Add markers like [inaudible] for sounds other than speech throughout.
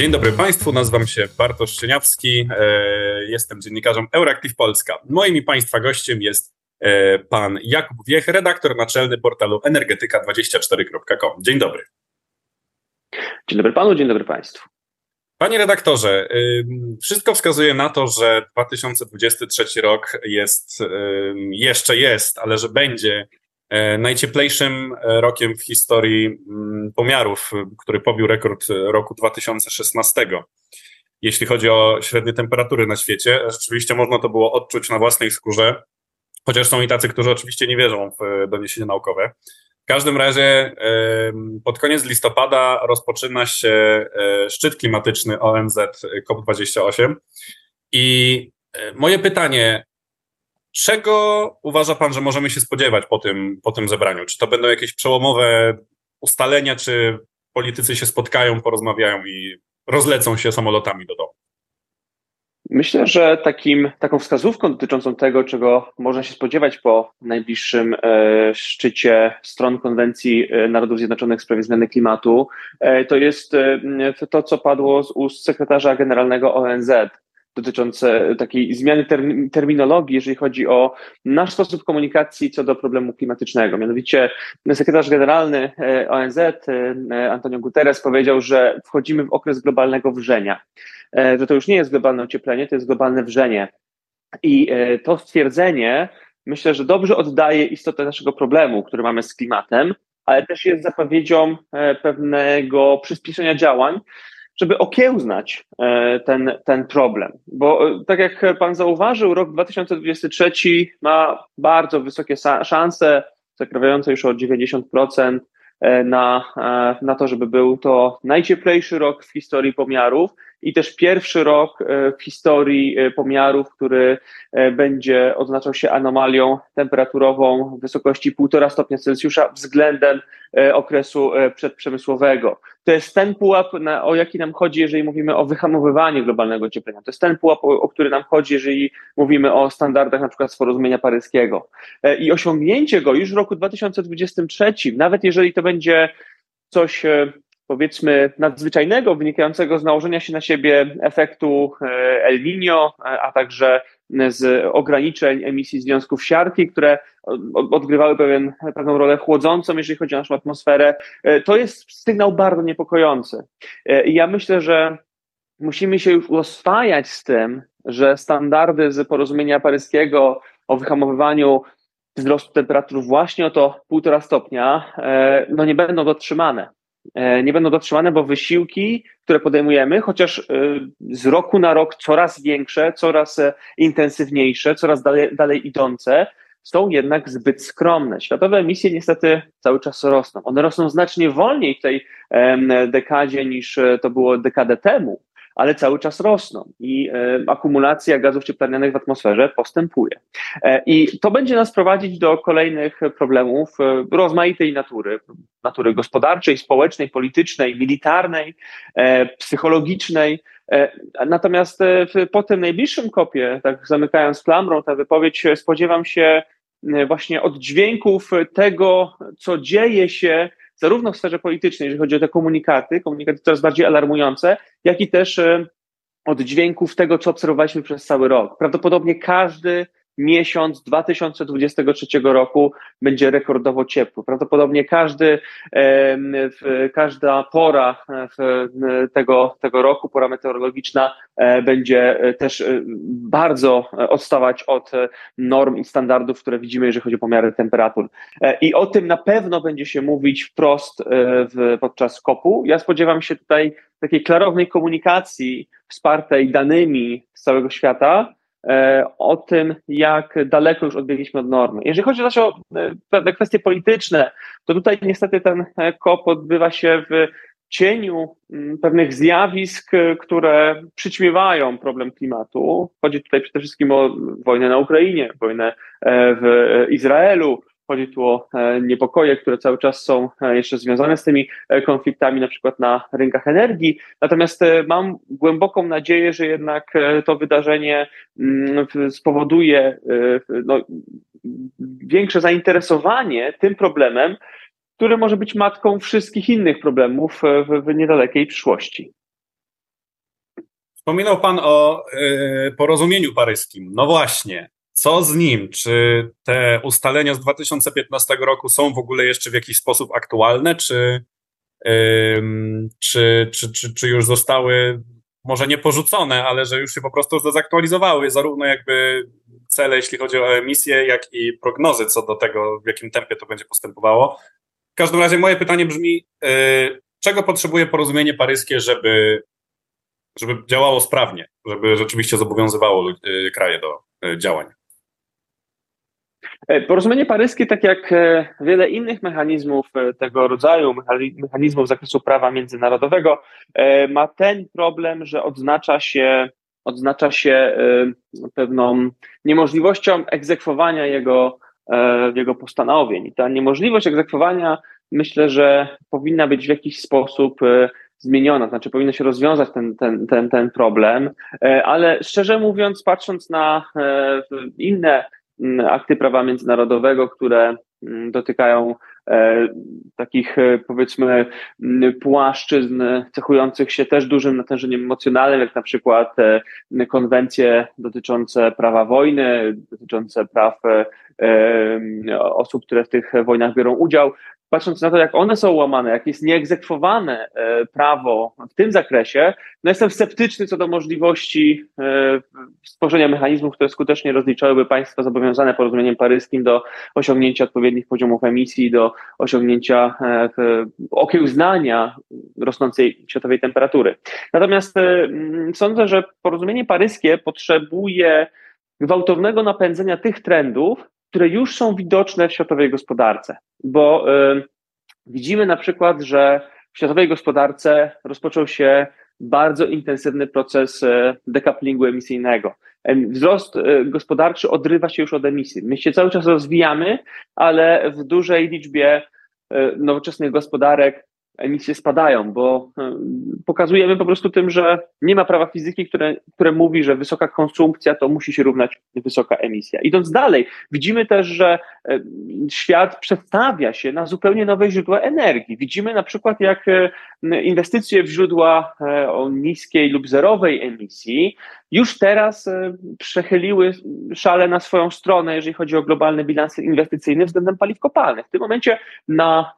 Dzień dobry Państwu, nazywam się Bartosz Szczeniawski, e, jestem dziennikarzem Euractiv Polska. Moim i Państwa gościem jest e, pan Jakub Wiech, redaktor naczelny portalu energetyka24.com. Dzień dobry. Dzień dobry Panu, dzień dobry Państwu. Panie redaktorze, wszystko wskazuje na to, że 2023 rok jest, jeszcze jest, ale że będzie e, najcieplejszym e, rokiem w historii mm, pomiarów, który pobił rekord roku 2016. Jeśli chodzi o średnie temperatury na świecie, rzeczywiście można to było odczuć na własnej skórze, chociaż są i tacy, którzy oczywiście nie wierzą w doniesienia naukowe. W każdym razie pod koniec listopada rozpoczyna się e, szczyt klimatyczny ONZ COP28 i e, moje pytanie, czego uważa Pan, że możemy się spodziewać po tym, po tym zebraniu? Czy to będą jakieś przełomowe ustalenia, czy politycy się spotkają, porozmawiają i rozlecą się samolotami do domu? Myślę, że takim, taką wskazówką dotyczącą tego, czego można się spodziewać po najbliższym e, szczycie stron konwencji e, Narodów Zjednoczonych w sprawie zmiany klimatu, e, to jest e, to, co padło z ust sekretarza generalnego ONZ dotyczące takiej zmiany terminologii, jeżeli chodzi o nasz sposób komunikacji co do problemu klimatycznego. Mianowicie sekretarz generalny e, ONZ e, Antonio Guterres powiedział, że wchodzimy w okres globalnego wrzenia, e, że to już nie jest globalne ocieplenie, to jest globalne wrzenie. I to stwierdzenie myślę, że dobrze oddaje istotę naszego problemu, który mamy z klimatem, ale też jest zapowiedzią pewnego przyspieszenia działań, żeby okiełznać e, ten, ten problem. Bo e, tak jak Pan zauważył, rok 2023 ma bardzo wysokie szanse, zakrawiające już o 90% e, na, na to, żeby był to najcieplejszy rok w historii pomiarów i też pierwszy rok e, w historii e, pomiarów, który e, będzie oznaczał się anomalią temperaturową w wysokości 1,5 stopnia Celsjusza względem okresu przedprzemysłowego. To jest ten pułap, o jaki nam chodzi, jeżeli mówimy o wyhamowywaniu globalnego ocieplenia. To jest ten pułap, o, o który nam chodzi, jeżeli mówimy o standardach na przykład z porozumienia paryskiego. I osiągnięcie go już w roku 2023, nawet jeżeli to będzie coś powiedzmy nadzwyczajnego, wynikającego z nałożenia się na siebie efektu e, El Niño, e, a także z ograniczeń emisji związków siarki, które odgrywały pewien, pewną rolę chłodzącą, jeżeli chodzi o naszą atmosferę. E, to jest sygnał bardzo niepokojący. I ja myślę, że musimy się już oswajać z tym, że standardy z porozumienia paryskiego o wyhamowywaniu wzrostu temperatur właśnie o to półtora stopnia, no nie będą dotrzymane. E, nie będą dotrzymane, bo wysiłki, które podejmujemy, chociaż e, z roku na rok coraz większe, coraz e, intensywniejsze, coraz dalej, dalej idące, są jednak zbyt skromne. Światowe emisje niestety cały czas rosną. One rosną znacznie wolniej w tej dekadzie niż to było dekadę temu, ale cały czas rosną i e, akumulacja gazów cieplarnianych w atmosferze postępuje. E, I to będzie nas prowadzić do kolejnych problemów e, rozmaitej natury, natury gospodarczej, społecznej, politycznej, militarnej, psychologicznej. Natomiast po tym najbliższym kopie, tak zamykając klamrą tę wypowiedź, spodziewam się właśnie oddźwięków tego, co dzieje się zarówno w sferze politycznej, jeżeli chodzi o te komunikaty, komunikaty coraz bardziej alarmujące, jak i też e, od dźwięków tego, co obserwowaliśmy przez cały rok. Prawdopodobnie każdy miesiąc 2023 roku będzie rekordowo ciepły. Prawdopodobnie każdy, każda pora tego, tego roku, pora meteorologiczna e, będzie e, też e, bardzo odstawać od norm i standardów, które widzimy, jeżeli chodzi o pomiary temperatur. I o tym na pewno będzie się mówić wprost podczas kopu. Ja spodziewam się tutaj takiej klarownej komunikacji wspartej danymi z całego świata, E, o tym, jak daleko już odbiegliśmy od normy. Jeżeli chodzi zaś o e, pewne kwestie polityczne, to tutaj niestety ten kop odbywa się w cieniu mm, pewnych zjawisk, które przyćmiewają problem klimatu. Chodzi tutaj przede wszystkim o wojnę na Ukrainie, wojnę e, w Izraelu, Chodzi tu o e, niepokoje, które cały czas są e, jeszcze związane z tymi e, konfliktami, na przykład na rynkach energii. Natomiast mam głęboką nadzieję, że jednak to wydarzenie mm, spowoduje no, większe zainteresowanie tym problemem, który może być matką wszystkich innych problemów w, niedalekiej przyszłości. Wspominał Pan o porozumieniu paryskim. No właśnie, co z nim? Czy te ustalenia z 2015 roku są w ogóle jeszcze w jakiś sposób aktualne, czy, czy, czy, czy, czy już zostały może nie porzucone, ale że już się po prostu zdezaktualizowały, zarówno jakby cele, jeśli chodzi o emisję, jak i prognozy co do tego, w jakim tempie to będzie postępowało. W każdym razie moje pytanie brzmi, y, czego potrzebuje porozumienie paryskie, żeby, żeby działało sprawnie, żeby rzeczywiście zobowiązywało y, kraje do y, działań? E, porozumienie paryskie, tak jak e, wiele innych mechanizmów e, tego rodzaju, mechanizmów z zakresu prawa międzynarodowego, ma ten problem, że odznacza się, odznacza się pewną niemożliwością egzekwowania jego, jego postanowień. I ta niemożliwość egzekwowania myślę, że powinna być w jakiś sposób zmieniona, znaczy powinno się rozwiązać ten, ten, ten, ten problem, ale szczerze mówiąc, patrząc na inne akty prawa międzynarodowego, które mm, dotykają e, takich e, powiedzmy mm, płaszczyzn cechujących się też dużym natężeniem emocjonalnym, jak na przykład e, konwencje dotyczące prawa wojny, dotyczące praw osób, które w tych wojnach biorą udział patrząc na to, jak one są łamane, jak jest nieegzekwowane e, prawo w tym zakresie, no jestem sceptyczny co do możliwości e, stworzenia mechanizmów, które skutecznie rozliczałyby państwa zobowiązane porozumieniem paryskim do osiągnięcia odpowiednich poziomów emisji, do osiągnięcia e, okiełznania rosnącej światowej temperatury. Natomiast sądzę, że porozumienie paryskie potrzebuje gwałtownego napędzenia tych trendów, które już są widoczne w światowej gospodarce, bo widzimy na przykład, że w światowej gospodarce rozpoczął się bardzo intensywny proces y, dekaplingu emisyjnego. Wzrost y, gospodarczy odrywa się już od emisji. My się cały czas rozwijamy, ale w dużej liczbie y, nowoczesnych gospodarek emisje spadają, bo e, pokazujemy po prostu tym, że nie ma prawa fizyki, które, które mówi, że wysoka konsumpcja to musi się równać wysoka emisja. Idąc dalej, widzimy też, że e, świat przestawia się na zupełnie nowe źródła energii. Widzimy na przykład, jak e, inwestycje w źródła o niskiej lub zerowej emisji już teraz przechyliły szale na swoją stronę, jeżeli chodzi o globalny bilans inwestycyjny względem paliw kopalnych. W tym momencie na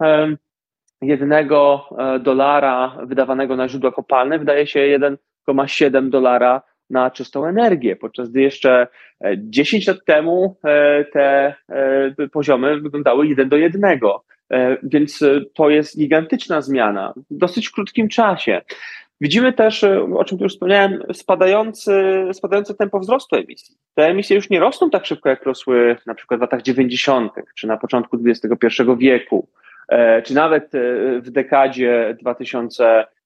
jednego e, dolara wydawanego na źródła kopalne wydaje się 1,7 dolara na czystą energię, podczas gdy jeszcze 10 e, lat temu e, te poziomy wyglądały 1 do 1. Więc to jest gigantyczna zmiana w dosyć krótkim czasie. Widzimy też, o czym tu już wspomniałem, spadający, spadające tempo wzrostu emisji. Te emisje już nie rosną tak szybko, jak rosły na przykład w latach 90. czy na początku XXI wieku. E, czy nawet e, w dekadzie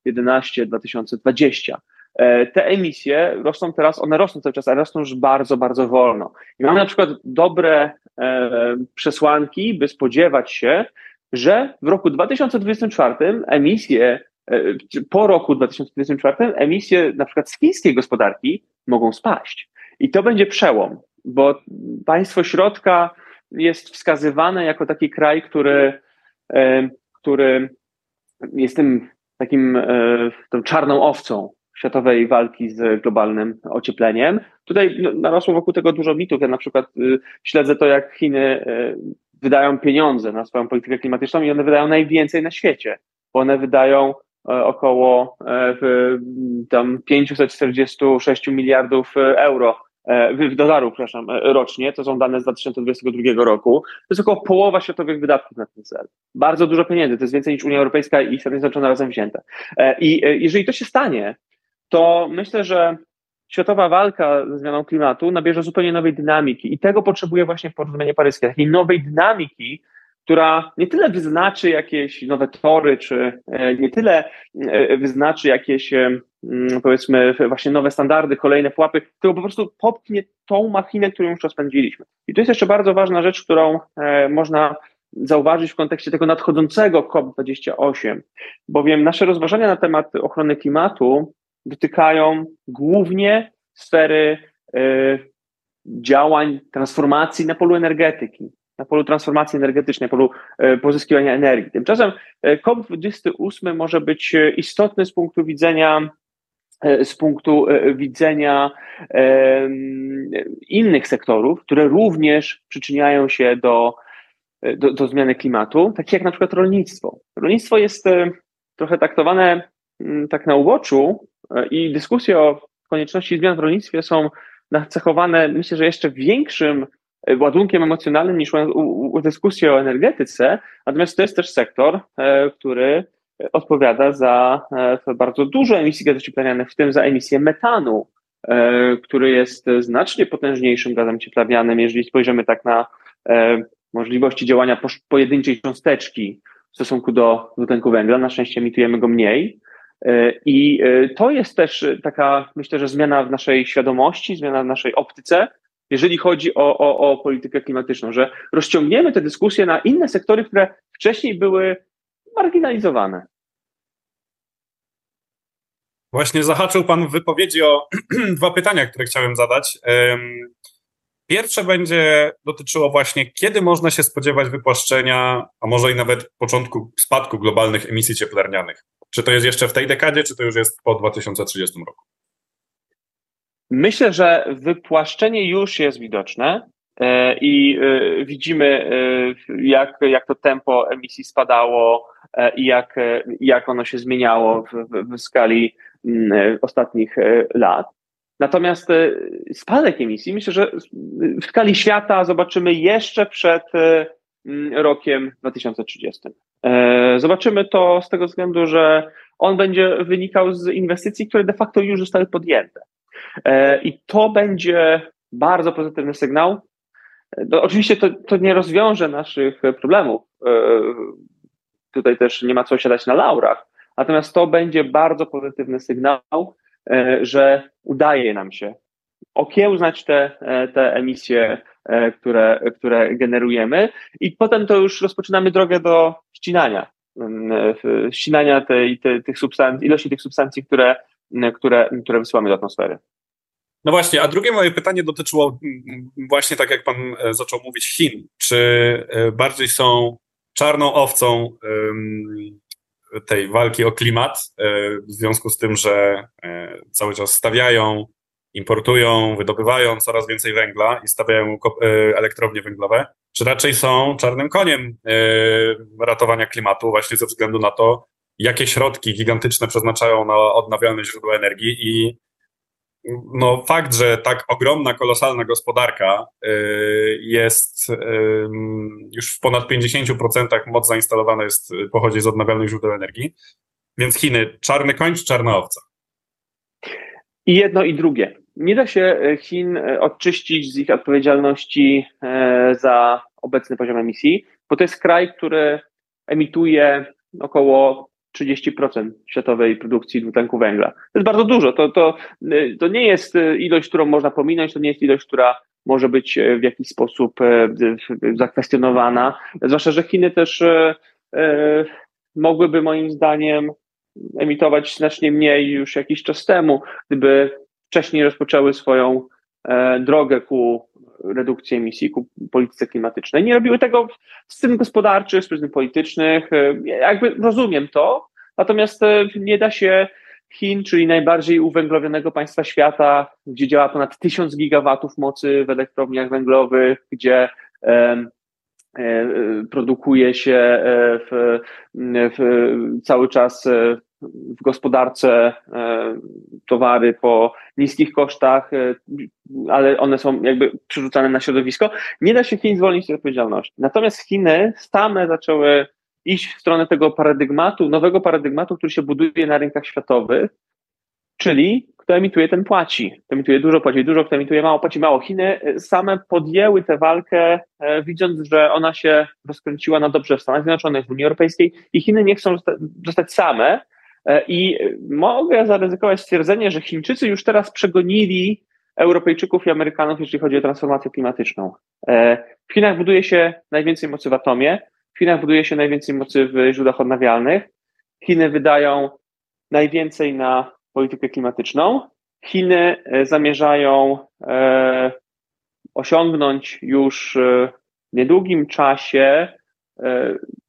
2011-2020. E, te emisje rosną teraz, one rosną cały czas, ale rosną już bardzo, bardzo wolno. I mamy na przykład dobre przesłanki, by spodziewać się, że w roku 2024 emisje, po roku 2024 emisje na przykład z chińskiej gospodarki mogą spaść. I to będzie przełom, bo państwo środka jest wskazywane jako taki kraj, który który jest tym takim e, tą czarną owcą światowej walki z globalnym ociepleniem. Tutaj no, narosło wokół tego dużo mitów. Ja na przykład y, śledzę to, jak Chiny e, wydają pieniądze na swoją politykę klimatyczną i one wydają najwięcej na świecie, bo one wydają około tam 546 miliardów euro E, dolarów, przepraszam, e, rocznie, to są dane z 2022 roku, to jest około połowa światowych wydatków na ten cel. Bardzo dużo pieniędzy, to jest więcej niż Unia Europejska i Stany Zjednoczone razem wzięte. E, I jeżeli to się stanie, to myślę, że światowa walka ze zmianą klimatu nabierze zupełnie nowej dynamiki i tego potrzebuje właśnie porozumienie paryskie, takiej nowej dynamiki, która nie tyle wyznaczy jakieś nowe tory, czy nie tyle wyznaczy jakieś Mm, powiedzmy właśnie nowe standardy, kolejne pułapy, tylko po prostu popchnie tą machinę, którą już rozpędziliśmy. I to jest jeszcze bardzo ważna rzecz, którą e, można zauważyć w kontekście tego nadchodzącego COP28, bowiem nasze rozważania na temat ochrony klimatu dotykają głównie sfery e, działań, transformacji na polu energetyki, na polu transformacji energetycznej, na polu e, pozyskiwania energii. Tymczasem COP28 może być istotny z punktu widzenia z punktu widzenia innych sektorów, które również przyczyniają się do, do, do zmiany klimatu, takie jak na przykład rolnictwo. Rolnictwo jest trochę traktowane mm, tak na uboczu i dyskusje o konieczności zmian w rolnictwie są nacechowane, myślę, że jeszcze większym e, ładunkiem emocjonalnym niż u, dyskusji o energetyce, natomiast to jest też sektor, e, który odpowiada za e, bardzo dużo emisji gazów cieplarnianych, w tym za emisję metanu, który jest znacznie potężniejszym gazem cieplarnianym, jeżeli spojrzymy tak na możliwości działania pojedynczej cząsteczki w stosunku do dwutlenku węgla. Na szczęście emitujemy go mniej. E, I e, to jest też taka, myślę, że zmiana w naszej świadomości, zmiana w naszej optyce, jeżeli chodzi o, o, o politykę klimatyczną, że rozciągniemy te dyskusje na inne sektory, które wcześniej były marginalizowane. Właśnie zahaczył Pan w wypowiedzi o [clears throat] dwa pytania, które chciałem zadać. Pierwsze będzie dotyczyło właśnie, kiedy można się spodziewać wypłaszczenia, a może i nawet początku spadku globalnych emisji cieplarnianych. Czy to jest jeszcze w tej dekadzie, czy to już jest po 2030 roku? Myślę, że wypłaszczenie już jest widoczne e, i e, widzimy, e, jak, jak to tempo emisji spadało i jak, jak ono się zmieniało w, w, w skali mm, ostatnich lat. Natomiast spadek emisji myślę, że w skali świata zobaczymy jeszcze przed rokiem 2030. E, zobaczymy to z tego względu, że on będzie wynikał z inwestycji, które de facto już zostały podjęte. E, I to będzie bardzo pozytywny sygnał. No, oczywiście to, to nie rozwiąże naszych problemów. E, tutaj też nie ma co siadać na laurach. Natomiast to będzie bardzo pozytywny sygnał, że udaje nam się okiełznać te, te emisje E, które, które generujemy i potem to już rozpoczynamy drogę do ścinania, e, ścinania tej, tej, tych substancji, ilości tych substancji, które, które, które wysyłamy do atmosfery. No właśnie, a drugie moje pytanie dotyczyło mm, właśnie tak jak pan e, zaczął mówić Chin. Czy bardziej są czarną owcą tej walki o klimat, w związku z tym, że cały czas stawiają importują, wydobywają coraz więcej węgla i stawiają e, elektrownie węglowe, czy raczej są czarnym koniem e, ratowania klimatu właśnie ze względu na to, jakie środki gigantyczne przeznaczają na odnawialne źródła energii i no, fakt, że tak ogromna, kolosalna gospodarka e, jest już w ponad 50% moc zainstalowana jest, pochodzi z odnawialnych źródeł energii. Więc Chiny, czarny koń czy czarna owca? I jedno i drugie. Nie da się e, Chin odczyścić z ich odpowiedzialności za obecny poziom emisji, bo to jest kraj, który emituje około 30% światowej produkcji dwutlenku węgla. To jest bardzo dużo. To, to, to nie jest ilość, którą można pominąć, to nie jest ilość, która może być w jakiś sposób zakwestionowana. Zwłaszcza, że Chiny też mogłyby moim zdaniem emitować znacznie mniej już jakiś czas temu, gdyby wcześniej rozpoczęły swoją e, drogę ku redukcji emisji, ku polityce klimatycznej. Nie robiły tego z przyczyn gospodarczych, z przyczyn politycznych. E, jakby rozumiem to, natomiast e, nie da się Chin, czyli najbardziej uwęglowionego państwa świata, gdzie działa ponad tysiąc gigawatów mocy w elektrowniach węglowych, gdzie produkuje się w, w cały czas w gospodarce e, towary po niskich kosztach, e, ale one są jakby przerzucane na środowisko, nie da się Chin zwolnić z odpowiedzialności. Natomiast Chiny same zaczęły iść w stronę tego paradygmatu, nowego paradygmatu, który się buduje na rynkach światowych, czyli kto emituje, ten płaci. Kto emituje dużo, płaci dużo, kto emituje mało, płaci mało. Chiny e, same podjęły tę walkę, widząc, że ona się rozkręciła na dobrze w Stanach Zjednoczonych, w Unii Europejskiej i Chiny nie chcą zostać same, E, I mogę zaryzykować stwierdzenie, że Chińczycy już teraz przegonili Europejczyków i Amerykanów, jeśli chodzi o transformację klimatyczną. E, w Chinach buduje się najwięcej mocy w atomie, w Chinach buduje się najwięcej mocy w źródłach odnawialnych. Chiny wydają najwięcej na politykę klimatyczną. Chiny e, zamierzają osiągnąć już w niedługim czasie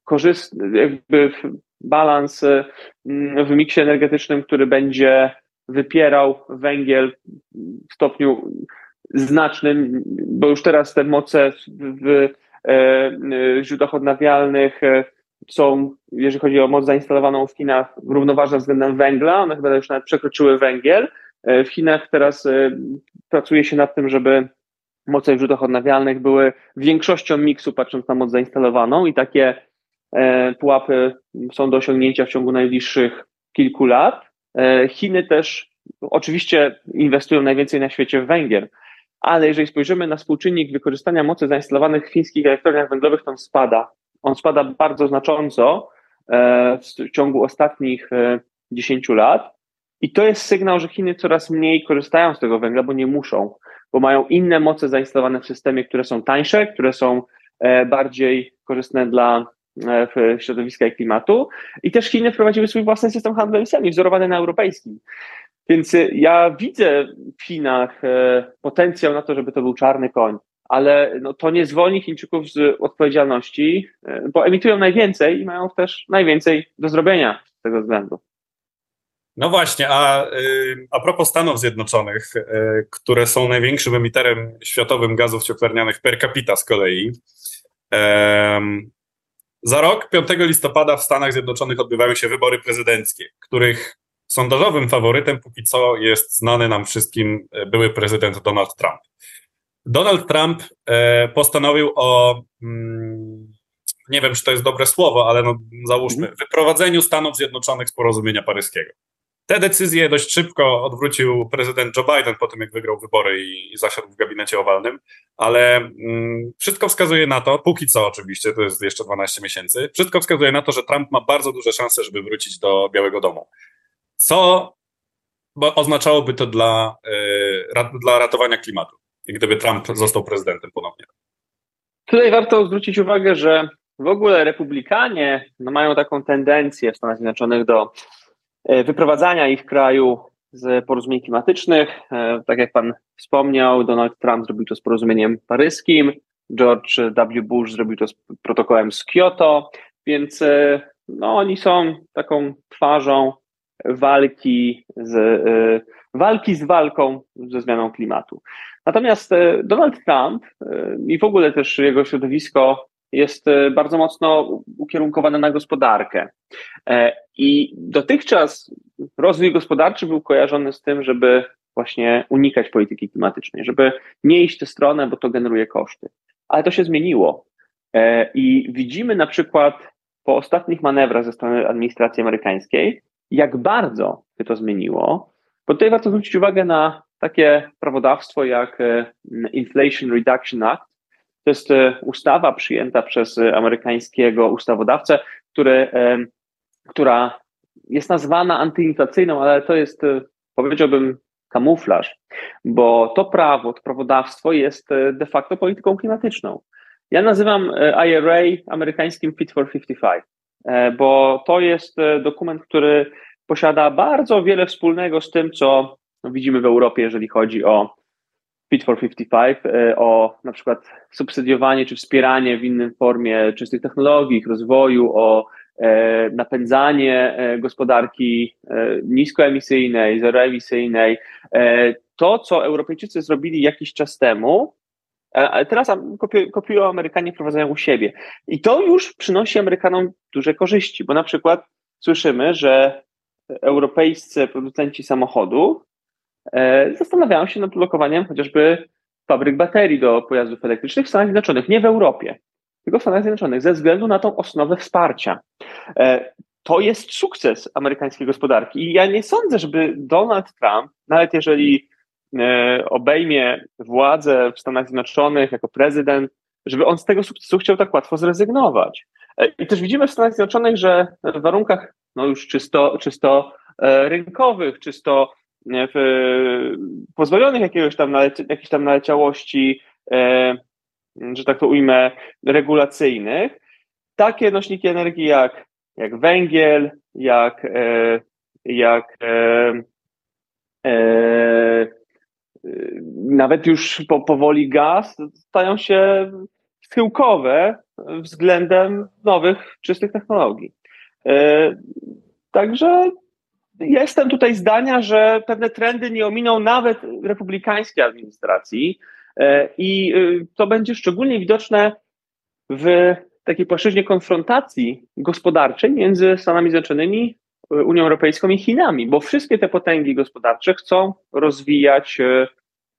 korzystny, jakby balans w miksie energetycznym, który będzie wypierał węgiel w stopniu znacznym, bo już teraz te moce w źródłach odnawialnych są, jeżeli chodzi o moc zainstalowaną w Chinach, równoważne względem węgla. One chyba już nawet przekroczyły węgiel. W Chinach teraz pracuje się nad tym, żeby moce w źródłach odnawialnych były większością miksu, patrząc na moc zainstalowaną, i takie e, pułapy są do osiągnięcia w ciągu najbliższych kilku lat. E, Chiny też oczywiście inwestują najwięcej na świecie w węgiel, ale jeżeli spojrzymy na współczynnik wykorzystania mocy zainstalowanych w chińskich elektrowniach węglowych, to on spada. On spada bardzo znacząco e, w ciągu ostatnich 10 lat. I to jest sygnał, że Chiny coraz mniej korzystają z tego węgla, bo nie muszą bo mają inne moce zainstalowane w systemie, które są tańsze, które są e, bardziej korzystne dla e, środowiska i klimatu. I też Chiny wprowadziły swój własny system handlu emisjami, wzorowany na europejskim. Więc e, ja widzę w Chinach potencjał na to, żeby to był czarny koń, ale no, to nie zwolni Chińczyków z odpowiedzialności, bo emitują najwięcej i mają też najwięcej do zrobienia z tego względu. No właśnie, a, y, a propos Stanów Zjednoczonych, y, które są największym emiterem światowym gazów cieplarnianych per capita z kolei. Za rok, 5 listopada w Stanach Zjednoczonych odbywają się wybory prezydenckie, których sondażowym faworytem póki co jest znany nam wszystkim y, były prezydent Donald Trump. Donald Trump postanowił o, mm, nie wiem czy to jest dobre słowo, ale no, załóżmy, mhm. wyprowadzeniu Stanów Zjednoczonych z porozumienia paryskiego. Te decyzje dość szybko odwrócił prezydent Joe Biden po tym, jak wygrał wybory i, zasiadł w gabinecie owalnym, ale mm, wszystko wskazuje na to, póki co oczywiście, to jest jeszcze 12 miesięcy, wszystko wskazuje na to, że Trump ma bardzo duże szanse, żeby wrócić do Białego Domu. Co bo oznaczałoby to dla, yy, dla ratowania klimatu, gdyby Trump został prezydentem ponownie. Tutaj warto zwrócić uwagę, że w ogóle republikanie no, mają taką tendencję w Stanach Zjednoczonych do E, wyprowadzania ich kraju z porozumień klimatycznych. E, tak jak Pan wspomniał, Donald Trump zrobił to z porozumieniem paryskim, George W. Bush zrobił to z protokołem z Kyoto, więc e, no, oni są taką twarzą walki z, walki z walką ze zmianą klimatu. Natomiast Donald Trump i w ogóle też jego środowisko jest e, bardzo mocno ukierunkowane na gospodarkę. E, I dotychczas rozwój gospodarczy był kojarzony z tym, żeby właśnie unikać polityki klimatycznej, żeby nie iść w tę stronę, bo to generuje koszty. Ale to się zmieniło. E, I widzimy na przykład po ostatnich manewrach ze strony administracji amerykańskiej, jak bardzo się to zmieniło. Bo tutaj warto zwrócić uwagę na takie prawodawstwo jak Inflation Reduction Act, to jest e, ustawa przyjęta przez e, amerykańskiego ustawodawcę, który, e, która jest nazwana antyinflacyjną, ale to jest, powiedziałbym, kamuflaż, bo to prawo, to prawodawstwo jest de facto polityką klimatyczną. Ja nazywam IRA amerykańskim Fit for 55, bo to jest dokument, który posiada bardzo wiele wspólnego z tym, co widzimy w Europie, jeżeli chodzi o Fit for 55 e, o na przykład subsydiowanie czy wspieranie w innym formie czystych technologii, ich rozwoju, o e, napędzanie e, gospodarki niskoemisyjnej, zeroemisyjnej. To, co Europejczycy zrobili jakiś czas temu, ale teraz kopiują Amerykanie, wprowadzają u siebie. I to już przynosi Amerykanom duże korzyści, bo na przykład słyszymy, że europejscy producenci samochodów E, zastanawiałem się nad blokowaniem chociażby fabryk baterii do pojazdów elektrycznych w Stanach Zjednoczonych, nie w Europie, tylko w Stanach Zjednoczonych, ze względu na tą osnowę wsparcia. E, to jest sukces amerykańskiej gospodarki i ja nie sądzę, żeby Donald Trump, nawet jeżeli obejmie władzę w Stanach Zjednoczonych jako prezydent, żeby on z tego sukcesu chciał tak łatwo zrezygnować. I też widzimy w Stanach Zjednoczonych, że w warunkach no już czysto, czysto rynkowych, czysto w pozbawionych jakiegoś tam naleci, jakiejś tam naleciałości, e, że tak to ujmę, regulacyjnych, takie nośniki energii jak, jak węgiel, jak, e, jak e, e, nawet już po, powoli gaz stają się schyłkowe względem nowych, czystych technologii. E, także jestem tutaj zdania, że pewne trendy nie ominą nawet republikańskiej administracji e, i e, to będzie szczególnie widoczne w takiej płaszczyźnie konfrontacji gospodarczej między Stanami Zjednoczonymi, Unią Europejską i Chinami, bo wszystkie te potęgi gospodarcze chcą rozwijać,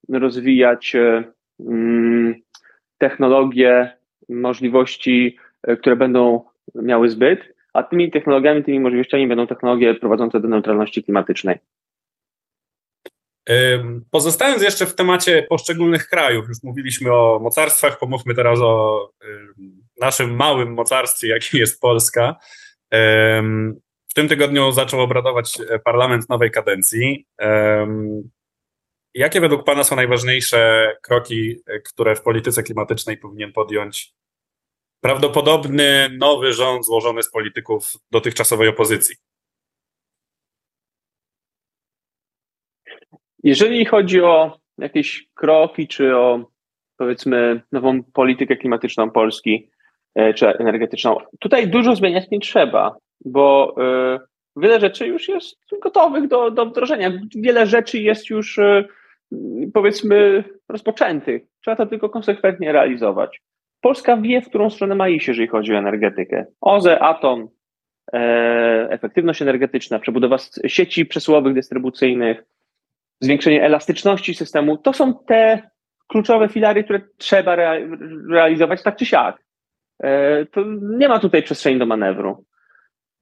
rozwijać mm, technologie, możliwości, które będą miały zbyt a tymi technologiami, tymi możliwościami będą technologie prowadzące do neutralności klimatycznej. Pozostając jeszcze w temacie poszczególnych krajów, już mówiliśmy o mocarstwach, pomówmy teraz o naszym małym mocarstwie, jakim jest Polska. W tym tygodniu zaczął obradować parlament nowej kadencji. Jakie według Pana są najważniejsze kroki, które w polityce klimatycznej powinien podjąć prawdopodobny nowy rząd złożony z polityków dotychczasowej opozycji? Jeżeli chodzi o jakieś kroki, czy o powiedzmy nową politykę klimatyczną Polski, e, czy energetyczną, tutaj dużo zmieniać nie trzeba, bo e, wiele rzeczy już jest gotowych do, do wdrożenia. Wiele rzeczy jest już e, powiedzmy rozpoczętych. Trzeba to tylko konsekwentnie realizować. Polska wie, w którą stronę ma iść, jeżeli chodzi o energetykę. OZE, Atom, e, efektywność energetyczna, przebudowa sieci przesyłowych, dystrybucyjnych, zwiększenie elastyczności systemu, to są te kluczowe filary, które trzeba realizować tak czy siak. E, to nie ma tutaj przestrzeni do manewru.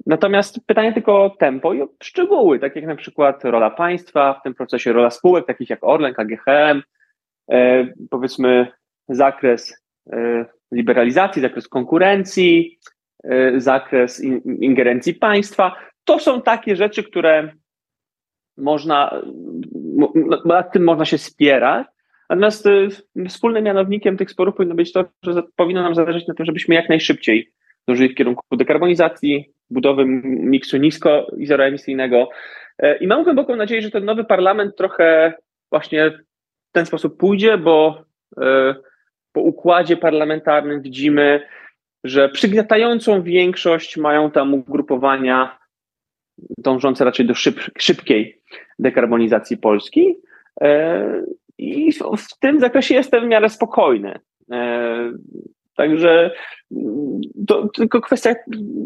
Natomiast pytanie tylko o tempo i o szczegóły, tak jak na przykład rola państwa w tym procesie, rola spółek takich jak Orlen, KGHM, e, powiedzmy zakres E, liberalizacji, zakres konkurencji, e, zakres ingerencji państwa. To są takie rzeczy, które można, nad tym można się spierać. Natomiast wspólnym mianownikiem tych sporów powinno być to, że powinno nam zależeć na tym, żebyśmy jak najszybciej dążyli w kierunku dekarbonizacji, budowy miksu nisko i zeroemisyjnego. I mam głęboką nadzieję, że ten nowy parlament trochę właśnie w ten sposób pójdzie, bo po układzie parlamentarnym widzimy, że przygniatającą większość mają tam ugrupowania dążące raczej do szyb, szybkiej dekarbonizacji Polski. E, I w tym zakresie jestem w miarę spokojny. E, także to tylko kwestia,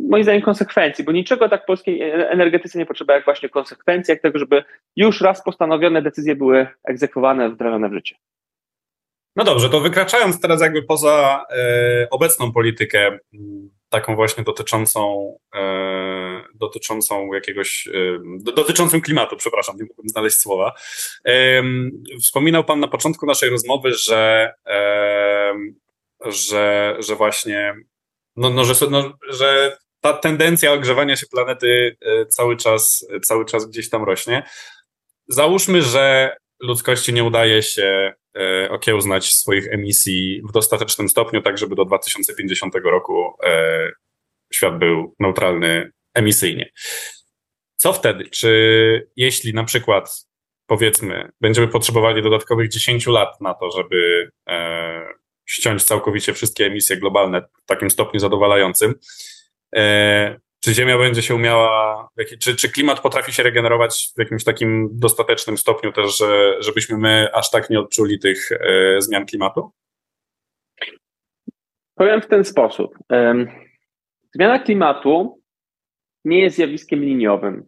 moim zdaniem, konsekwencji, bo niczego tak polskiej energetyce nie potrzeba jak właśnie konsekwencji, jak tego, żeby już raz postanowione decyzje były egzekwowane, wdrażane w życie. No dobrze, to wykraczając teraz jakby poza e, obecną politykę, taką właśnie dotyczącą, e, dotyczącą jakiegoś, e, klimatu, przepraszam, nie mógłbym znaleźć słowa. E, wspominał Pan na początku naszej rozmowy, że, e, że, że właśnie, no, no, że, no, że ta tendencja ogrzewania się planety e, cały czas, cały czas gdzieś tam rośnie. Załóżmy, że ludzkości nie udaje się e, okiełznać swoich emisji w dostatecznym stopniu, tak żeby do 2050 roku e, świat był neutralny emisyjnie. Co wtedy? Czy jeśli na przykład, powiedzmy, będziemy potrzebowali dodatkowych 10 lat na to, żeby e, ściąć całkowicie wszystkie emisje globalne w takim stopniu zadowalającym, czy Ziemia będzie się umiała, czy, czy klimat potrafi się regenerować w jakimś takim dostatecznym stopniu też, że, żebyśmy my aż tak nie odczuli tych e, zmian klimatu? Powiem w ten sposób. Zmiana klimatu nie jest zjawiskiem liniowym.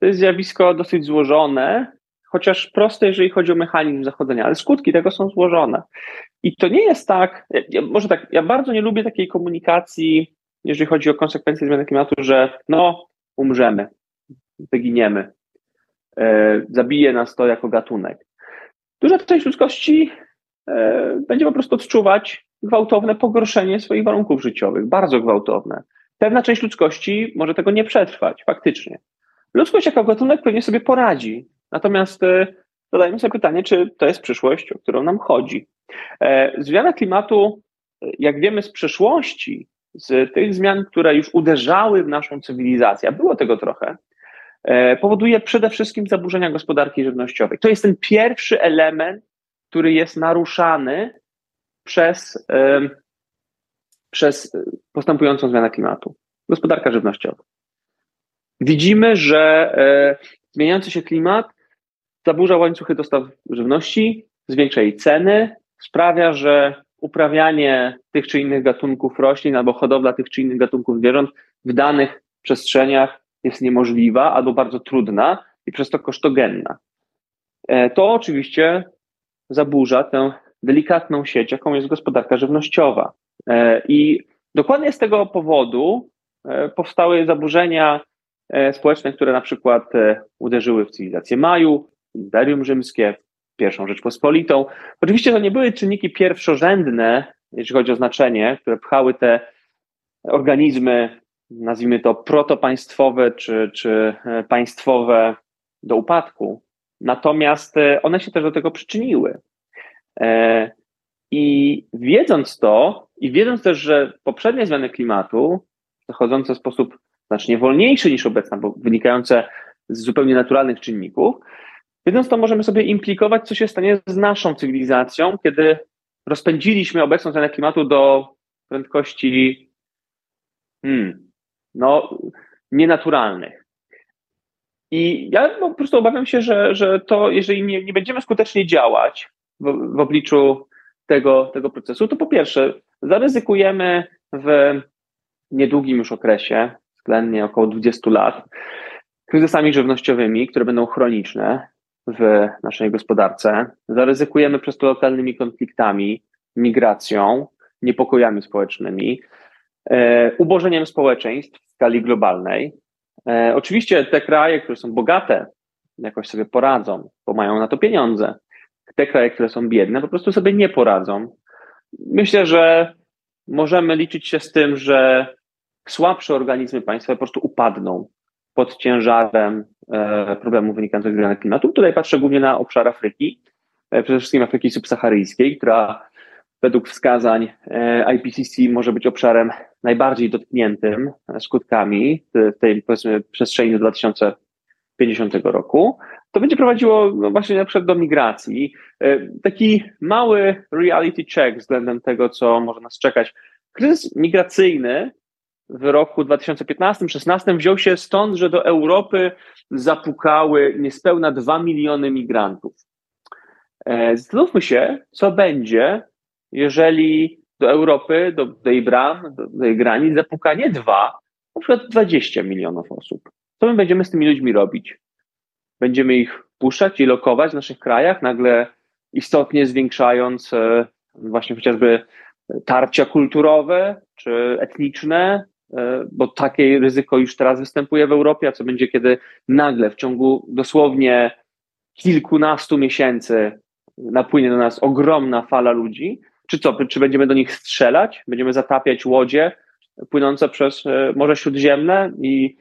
To jest zjawisko dosyć złożone, chociaż proste, jeżeli chodzi o mechanizm zachodzenia, ale skutki tego są złożone. I to nie jest tak, ja, może tak, ja bardzo nie lubię takiej komunikacji jeżeli chodzi o konsekwencje zmiany klimatu, że no, umrzemy, wyginiemy, e, zabije nas to jako gatunek. Duża część ludzkości e, będzie po prostu odczuwać gwałtowne pogorszenie swoich warunków życiowych, bardzo gwałtowne. Pewna część ludzkości może tego nie przetrwać, faktycznie. Ludzkość jako gatunek pewnie sobie poradzi. Natomiast e, zadajmy sobie pytanie, czy to jest przyszłość, o którą nam chodzi. E, zmiana klimatu, jak wiemy z przeszłości, z tych zmian, które już uderzały w naszą cywilizację, a było tego trochę, e, powoduje przede wszystkim zaburzenia gospodarki żywnościowej. To jest ten pierwszy element, który jest naruszany przez, przez postępującą zmianę klimatu. Gospodarka żywnościowa. widzimy, że zmieniający się klimat zaburza łańcuchy dostaw żywności, zwiększa jej ceny, sprawia, że uprawianie tych czy innych gatunków roślin albo hodowla tych czy innych gatunków zwierząt w danych przestrzeniach jest niemożliwa albo bardzo trudna i przez to kosztogenna. E, to oczywiście zaburza tę delikatną sieć, jaką jest gospodarka żywnościowa. E, I dokładnie z tego powodu e, powstały zaburzenia społeczne, które na przykład uderzyły w cywilizację Maju, Imperium Rzymskie, pierwszą Rzeczpospolitą. Oczywiście to nie były czynniki pierwszorzędne, jeśli chodzi o znaczenie, które pchały te organizmy, nazwijmy to protopaństwowe czy, czy e, państwowe, do upadku. Natomiast e, one się też do tego przyczyniły. E, I wiedząc to, i wiedząc też, że poprzednie zmiany klimatu, zachodzące w sposób znacznie wolniejszy niż obecna, bo wynikające z zupełnie naturalnych czynników, Wiedząc to, możemy sobie implikować, co się stanie z naszą cywilizacją, kiedy rozpędziliśmy obecną zmianę klimatu do prędkości hmm, no, nienaturalnych. I ja po prostu obawiam się, że, że to, jeżeli nie, nie będziemy skutecznie działać w, w obliczu tego, tego procesu, to po pierwsze, zaryzykujemy w niedługim już okresie, względnie około 20 lat, kryzysami żywnościowymi, które będą chroniczne, w naszej gospodarce. Zaryzykujemy przez to lokalnymi konfliktami, migracją, niepokojami społecznymi, e, ubożeniem społeczeństw w skali globalnej. E, oczywiście te kraje, które są bogate, jakoś sobie poradzą, bo mają na to pieniądze. Te kraje, które są biedne, po prostu sobie nie poradzą. Myślę, że możemy liczyć się z tym, że słabsze organizmy państwa po prostu upadną pod ciężarem e, problemów wynikających z zmiany klimatu. Tutaj patrzę głównie na obszar Afryki, e, przede wszystkim Afryki subsaharyjskiej, która według wskazań e, IPCC może być obszarem najbardziej dotkniętym skutkami tej powiedzmy przestrzeni do 2050 roku. To będzie prowadziło no właśnie na przykład do migracji. Taki mały reality check względem tego, co może nas czekać. Kryzys migracyjny w roku 2015-16 wziął się stąd, że do Europy zapukały niespełna 2 miliony migrantów. E, zastanówmy się, co będzie, jeżeli do Europy, do, do bram, do, do jej granic zapuka nie dwa, na przykład 20 milionów osób. Co my będziemy z tymi ludźmi robić? Będziemy ich puszczać i lokować w naszych krajach, nagle istotnie zwiększając e, właśnie chociażby tarcia kulturowe czy etniczne, bo takie ryzyko już teraz występuje w Europie, a co będzie, kiedy nagle w ciągu dosłownie kilkunastu miesięcy napłynie do nas ogromna fala ludzi, czy co, czy będziemy do nich strzelać, będziemy zatapiać łodzie płynące przez e, Morze Śródziemne i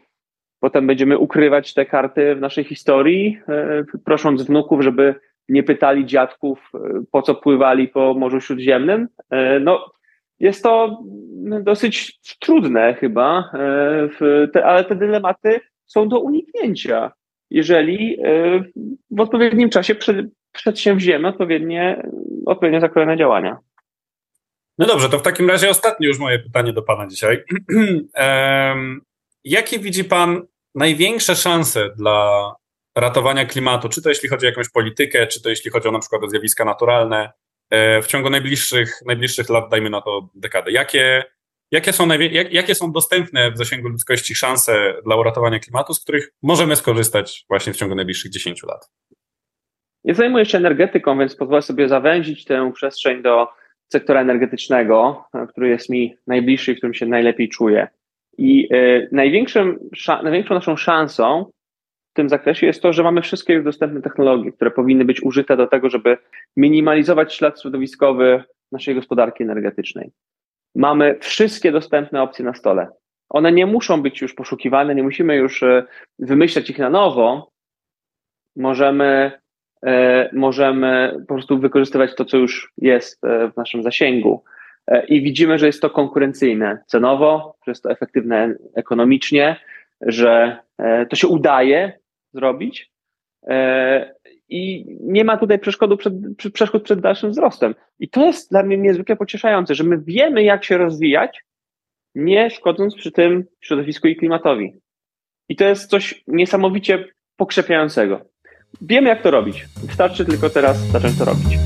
potem będziemy ukrywać te karty w naszej historii, e, prosząc wnuków, żeby nie pytali dziadków, po co pływali po Morzu Śródziemnym. No, jest to dosyć trudne chyba, e, ale te dylematy są do uniknięcia, jeżeli e, w odpowiednim czasie przedsięwziemy odpowiednie, odpowiednio zakrojone działania. No dobrze, to w takim razie ostatnie już moje pytanie do Pana dzisiaj. [clears throat] Jakie widzi Pan największe szanse dla ratowania klimatu? Czy to jeśli chodzi o jakąś politykę, czy to jeśli chodzi o na przykład o zjawiska naturalne, w ciągu najbliższych, najbliższych lat, dajmy na to dekadę. Jakie, jakie, są jak, jakie są dostępne w zasięgu ludzkości szanse dla uratowania klimatu, z których możemy skorzystać właśnie w ciągu najbliższych 10 lat? Ja zajmuję się energetyką, więc pozwolę sobie zawęzić tę przestrzeń do sektora energetycznego, który jest mi najbliższy i w którym się najlepiej czuję. I y, największym, największą naszą szansą w tym zakresie jest to, że mamy wszystkie już dostępne technologie, które powinny być użyte do tego, żeby minimalizować ślad środowiskowy naszej gospodarki energetycznej. Mamy wszystkie dostępne opcje na stole. One nie muszą być już poszukiwane, nie musimy już e, wymyślać ich na nowo. Możemy, e, możemy po prostu wykorzystywać to, co już jest e, w naszym zasięgu. I widzimy, że jest to konkurencyjne cenowo, że jest to efektywne ekonomicznie, że to się udaje zrobić. I nie ma tutaj przeszkodu przed, przeszkód przed dalszym wzrostem. I to jest dla mnie niezwykle pocieszające, że my wiemy, jak się rozwijać, nie szkodząc przy tym środowisku i klimatowi. I to jest coś niesamowicie pokrzepiającego. Wiemy, jak to robić. Wystarczy tylko teraz zacząć to robić.